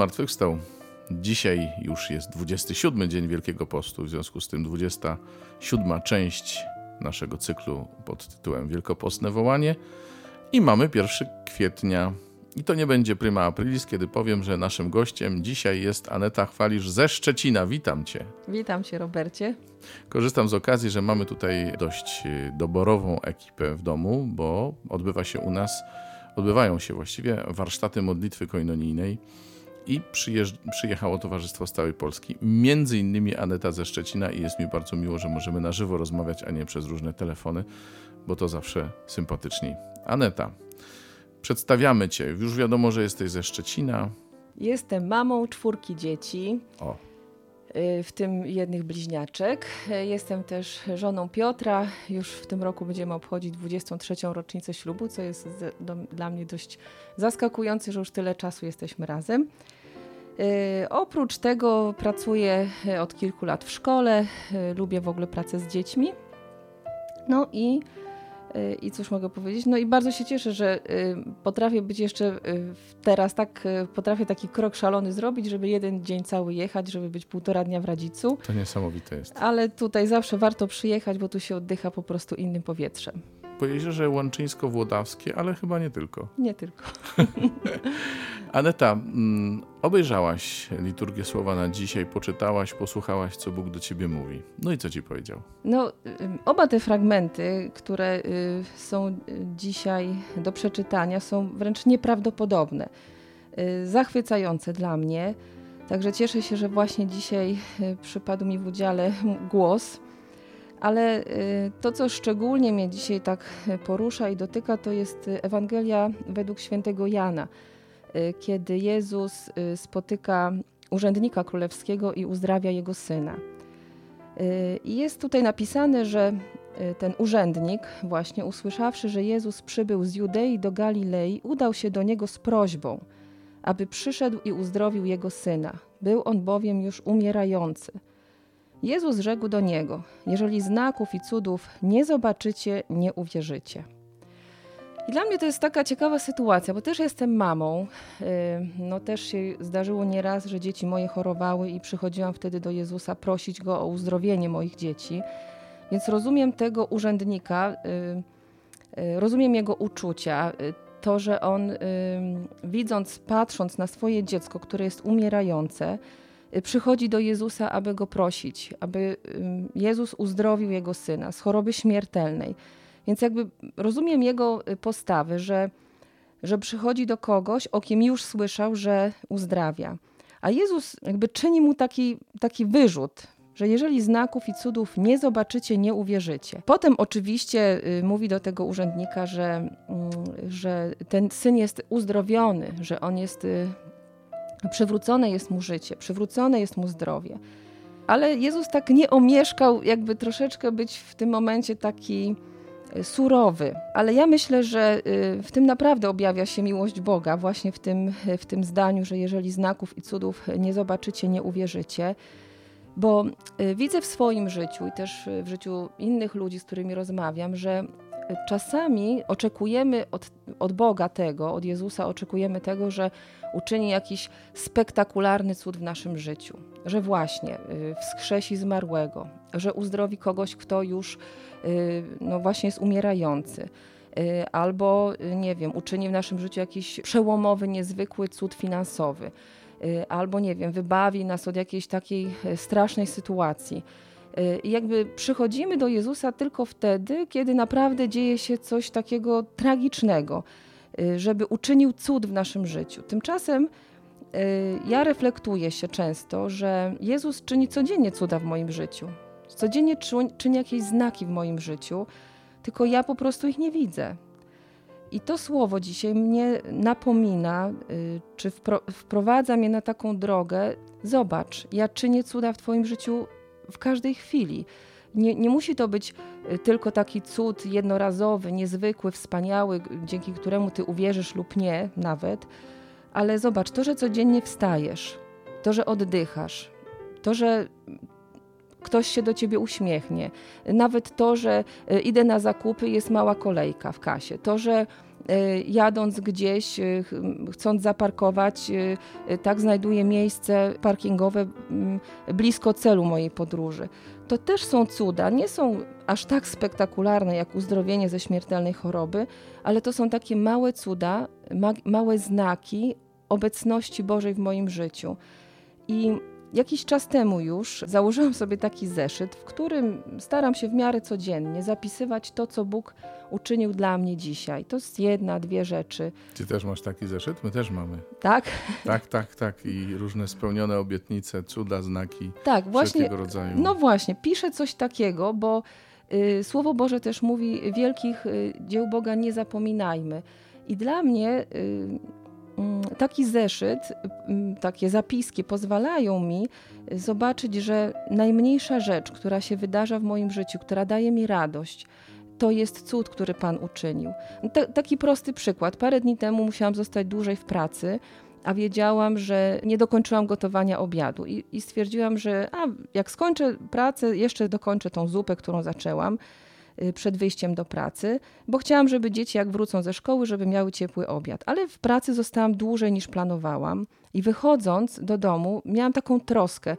zmartwychwstał. Dzisiaj już jest 27 dzień Wielkiego Postu, w związku z tym 27 część naszego cyklu pod tytułem Wielkopostne Wołanie. I mamy 1 kwietnia. I to nie będzie prima aprilis, kiedy powiem, że naszym gościem dzisiaj jest Aneta Chwalisz ze Szczecina. Witam Cię. Witam Cię, Robercie. Korzystam z okazji, że mamy tutaj dość doborową ekipę w domu, bo odbywa się u nas, odbywają się właściwie warsztaty modlitwy koinonijnej i przyjechało Towarzystwo z całej Polski, między innymi Aneta ze Szczecina i jest mi bardzo miło, że możemy na żywo rozmawiać, a nie przez różne telefony, bo to zawsze sympatyczniej. Aneta, przedstawiamy Cię. Już wiadomo, że jesteś ze Szczecina. Jestem mamą czwórki dzieci. O. Y, w tym jednych bliźniaczek. Y, jestem też żoną Piotra. Już w tym roku będziemy obchodzić 23. rocznicę ślubu, co jest dla mnie dość zaskakujące, że już tyle czasu jesteśmy razem. Y, oprócz tego pracuję od kilku lat w szkole. Lubię w ogóle pracę z dziećmi. No i i cóż mogę powiedzieć? No i bardzo się cieszę, że y, potrafię być jeszcze y, teraz tak, y, potrafię taki krok szalony zrobić, żeby jeden dzień cały jechać, żeby być półtora dnia w Radzicu. To niesamowite jest. Ale tutaj zawsze warto przyjechać, bo tu się oddycha po prostu innym powietrzem po jeziorze Łączyńsko-Włodawskie, ale chyba nie tylko. Nie tylko. Aneta, mm, obejrzałaś liturgię słowa na dzisiaj, poczytałaś, posłuchałaś, co Bóg do ciebie mówi. No i co ci powiedział? No, oba te fragmenty, które y, są dzisiaj do przeczytania, są wręcz nieprawdopodobne, y, zachwycające dla mnie. Także cieszę się, że właśnie dzisiaj y, przypadł mi w udziale głos ale y, to, co szczególnie mnie dzisiaj tak porusza i dotyka, to jest Ewangelia według świętego Jana, y, kiedy Jezus y, spotyka urzędnika królewskiego i uzdrawia jego syna. I jest tutaj napisane, że ten urzędnik, właśnie usłyszawszy, że Jezus przybył z Judei do Galilei, udał się do niego z prośbą, aby przyszedł i uzdrowił jego syna. Był on bowiem już umierający. Jezus rzekł do niego: Jeżeli znaków i cudów nie zobaczycie, nie uwierzycie. I dla mnie to jest taka ciekawa sytuacja, bo też jestem mamą. Y, no też się zdarzyło nieraz, że dzieci moje chorowały i przychodziłam wtedy do Jezusa prosić go o uzdrowienie moich dzieci. Więc rozumiem tego urzędnika, y, y, rozumiem jego uczucia. To, że on widząc, patrząc na swoje dziecko, które jest umierające, przychodzi do Jezusa, aby go prosić, aby Jezus uzdrowił jego syna z choroby śmiertelnej. Więc jakby rozumiem jego y, postawy, że, że przychodzi do kogoś, o kim już słyszał, że uzdrawia. A Jezus jakby czyni mu taki, taki wyrzut, że jeżeli znaków i cudów nie zobaczycie, nie uwierzycie. Potem oczywiście y, mówi do tego urzędnika, że, y, że ten syn jest uzdrowiony, że on jest y, przywrócone jest mu życie, przywrócone jest mu zdrowie. Ale Jezus tak nie omieszkał, jakby troszeczkę być w tym momencie taki e, surowy. Ale ja myślę, że e, w tym naprawdę objawia się miłość Boga, właśnie w tym, w tym zdaniu, że jeżeli znaków i cudów nie zobaczycie, nie uwierzycie. Bo e, widzę w swoim życiu i też w życiu innych ludzi, z którymi rozmawiam, że czasami oczekujemy od, od Boga tego, od Jezusa oczekujemy tego, że uczyni jakiś spektakularny cud w naszym życiu, że właśnie y, wskrzesi zmarłego, że uzdrowi kogoś, kto już y, no właśnie jest umierający y, albo, nie wiem, uczyni w naszym życiu jakiś przełomowy, niezwykły cud finansowy, albo, nie wiem, wybawi nas od jakiejś takiej strasznej sytuacji. I jakby przychodzimy do Jezusa tylko wtedy, kiedy naprawdę dzieje się coś takiego tragicznego, żeby uczynił cud w naszym życiu. Tymczasem y, ja reflektuję się często, że Jezus czyni codziennie cuda w moim życiu. Codziennie czyni jakieś znaki w moim życiu, tylko ja po prostu ich nie widzę. I to słowo dzisiaj mnie napomina, y, czy wprowadza mnie na taką drogę. Zobacz, ja czynię cuda w Twoim życiu w każdej chwili. Nie, nie musi to być y, tylko taki cud jednorazowy, niezwykły, wspaniały, dzięki któremu ty uwierzysz lub nie nawet, ale zobacz, to, że codziennie wstajesz, to, że oddychasz, to, że ktoś się do ciebie uśmiechnie. Nawet to, że e, idę na zakupy, jest mała kolejka w kasie. To, że e, jadąc gdzieś, e, chcąc zaparkować, tak znajduję miejsce parkingowe mm, blisko celu mojej podróży. To też są cuda, nie są aż tak spektakularne jak uzdrowienie ze śmiertelnej choroby, ale to są takie małe cuda, ma małe znaki obecności Bożej w moim życiu. I Jakiś czas temu już założyłam sobie taki zeszyt, w którym staram się w miarę codziennie zapisywać to, co Bóg uczynił dla mnie dzisiaj. To jest jedna, dwie rzeczy. Ty też masz taki zeszyt? My też mamy. Tak? Tak, tak, tak. I różne spełnione obietnice, cuda, znaki tak, właśnie, rodzaju. No właśnie, piszę coś takiego, bo y, Słowo Boże też mówi, wielkich y, dzieł Boga nie zapominajmy. I dla mnie y, taki zeszyt, mm, takie zapiski pozwalają mi zobaczyć, że najmniejsza rzecz, która się wydarza w moim życiu, która daje mi radość, to jest cud, który Pan uczynił. taki prosty przykład. Parę dni temu musiałam zostać dłużej w pracy, a wiedziałam, że nie dokończyłam gotowania obiadu. I, i stwierdziłam, że a, jak skończę pracę, jeszcze dokończę tą zupę, którą zaczęłam. Y, przed wyjściem do pracy, bo chciałam, żeby dzieci jak wrócą ze szkoły, żeby miały ciepły obiad. Ale w pracy zostałam dłużej niż planowałam i wychodząc do domu miałam taką troskę,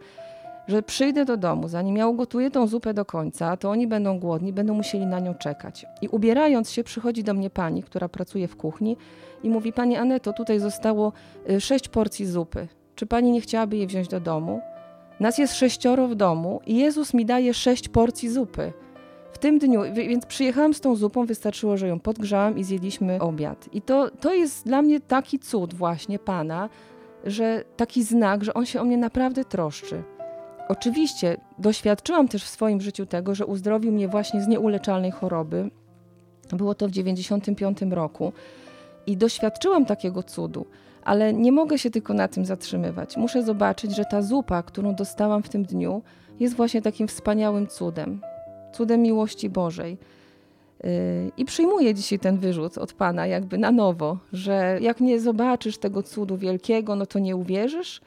że przyjdę do domu, zanim ja ugotuję tą zupę do końca, to oni będą głodni, będą musieli na nią czekać. I ubierając się, przychodzi do mnie pani, która pracuje w kuchni i mówi: Pani Aneto, tutaj zostało y, sześć porcji zupy. Czy pani nie chciałaby je wziąć do domu? Nas jest sześcioro w domu i Jezus mi daje sześć porcji zupy. W tym dniu, więc przyjechałam z tą zupą, wystarczyło, że ją podgrzałam i zjedliśmy obiad. I to, to jest dla mnie taki cud właśnie Pana, że taki znak, że On się o mnie naprawdę troszczy. Oczywiście doświadczyłam też w swoim życiu tego, że uzdrowił mnie właśnie z nieuleczalnej choroby. Było to w 95 roku. I doświadczyłam takiego cudu, ale nie mogę się tylko na tym zatrzymywać. Muszę zobaczyć, że ta zupa, którą dostałam w tym dniu, jest właśnie takim wspaniałym cudem cudem miłości Bożej. Y, I przyjmuję dzisiaj ten wyrzut od Pana jakby na nowo, że jak nie zobaczysz tego cudu wielkiego, no to nie uwierzysz.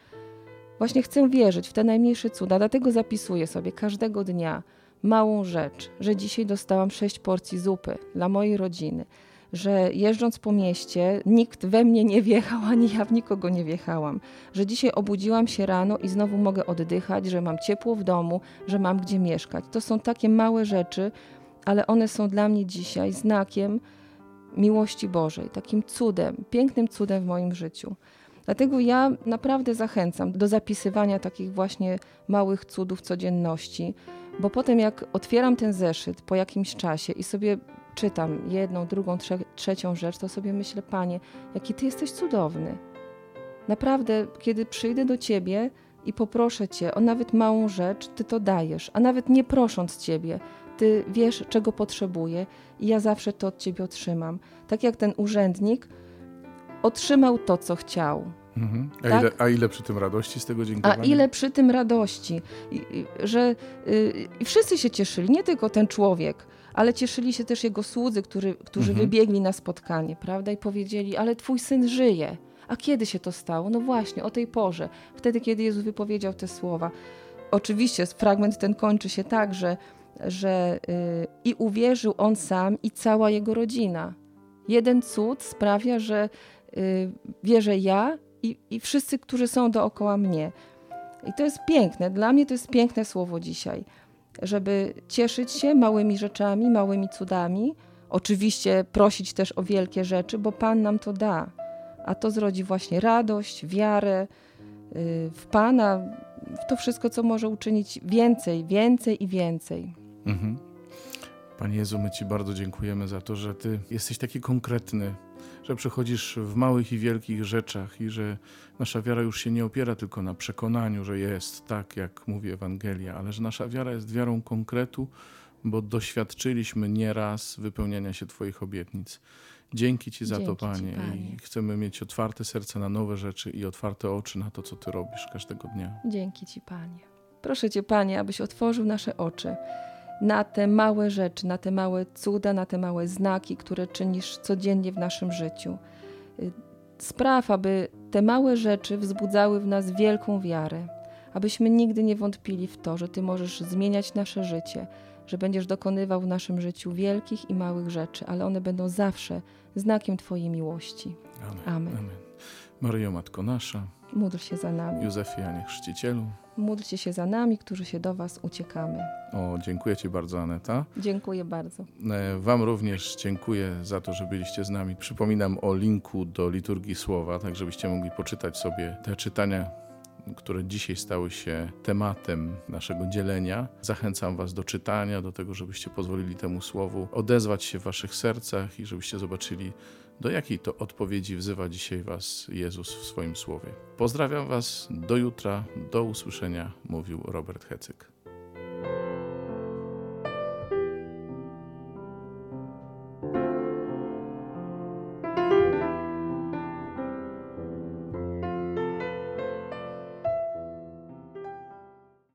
Właśnie chcę wierzyć w te najmniejsze cuda, dlatego zapisuję sobie każdego dnia małą rzecz, że dzisiaj dostałam sześć porcji zupy dla mojej rodziny, że jeżdżąc po mieście nikt we mnie nie wjechał, ani ja w nikogo nie wjechałam, że dzisiaj obudziłam się rano i znowu mogę oddychać, że mam ciepło w domu, że mam gdzie mieszkać. To są takie małe rzeczy, ale one są dla mnie dzisiaj znakiem miłości Bożej, takim cudem, pięknym cudem w moim życiu. Dlatego ja naprawdę zachęcam do zapisywania takich właśnie małych cudów codzienności, bo potem jak otwieram ten zeszyt po jakimś czasie i sobie czytam jedną, drugą, trze trzecią rzecz, to sobie myślę, Panie, jaki Ty jesteś cudowny. Naprawdę, kiedy przyjdę do Ciebie i poproszę Cię o nawet małą rzecz, Ty to dajesz, a nawet nie prosząc Ciebie, Ty wiesz, czego potrzebuję i ja zawsze to od Ciebie otrzymam. Tak jak ten urzędnik otrzymał to, co chciał. Mhm. A, tak? ile, a, ile, przy tym radości z tego dziękowania? A ile przy tym radości, I, i, że y, wszyscy się cieszyli, nie tylko ten człowiek, ale cieszyli się też jego słudzy, który, którzy mhm. wybiegli na spotkanie, prawda, i powiedzieli, ale twój syn żyje. A kiedy się to stało? No właśnie, o tej porze, wtedy, kiedy Jezus wypowiedział te słowa. Oczywiście fragment ten kończy się tak, że, że yy, i uwierzył on sam i cała jego rodzina. Jeden cud sprawia, że yy, wierzę ja i, i wszyscy, którzy są dookoła mnie. I to jest piękne. Dla mnie to jest piękne słowo dzisiaj żeby cieszyć się małymi rzeczami, małymi cudami. Oczywiście prosić też o wielkie rzeczy, bo Pan nam to da. A to zrodzi właśnie radość, wiarę y, w Pana, w to wszystko, co może uczynić więcej, więcej i więcej. Mhm. Panie Jezu, my Ci bardzo dziękujemy za to, że Ty jesteś taki konkretny, że przechodzisz w małych i wielkich rzeczach i że nasza wiara już się nie opiera tylko na przekonaniu, że jest tak, jak mówi Ewangelia, ale że nasza wiara jest wiarą konkretu, bo doświadczyliśmy nieraz wypełniania się Twoich obietnic. Dzięki Ci za Dzięki to, Panie. Ci, Panie. I chcemy mieć otwarte serce na nowe rzeczy i otwarte oczy na to, co Ty robisz każdego dnia. Dzięki Ci, Panie. Proszę Cię, Panie, abyś otworzył nasze oczy na te małe rzeczy, na te małe cuda, na te małe znaki, które czynisz codziennie w naszym życiu. Y, spraw, aby te małe rzeczy wzbudzały w nas wielką wiarę, abyśmy nigdy nie wątpili w to, że Ty możesz zmieniać nasze życie, że będziesz dokonywał w naszym życiu wielkich i małych rzeczy, ale one będą zawsze znakiem Twojej miłości. Amen. Amen. Amen. Maryjo Matko Nasza, Módl się za nami. Józefie Janie Chrzcicielu. Módlcie się za nami, którzy się do Was uciekamy. O, dziękuję Ci bardzo, Aneta. Dziękuję bardzo. E, Wam również dziękuję za to, że byliście z nami. Przypominam o linku do liturgii słowa, tak żebyście mogli poczytać sobie te czytania, które dzisiaj stały się tematem naszego dzielenia. Zachęcam Was do czytania, do tego, żebyście pozwolili temu słowu odezwać się w Waszych sercach i żebyście zobaczyli, do jakiej to odpowiedzi wzywa dzisiaj Was Jezus w swoim słowie. Pozdrawiam Was, do jutra, do usłyszenia, mówił Robert Hecyk.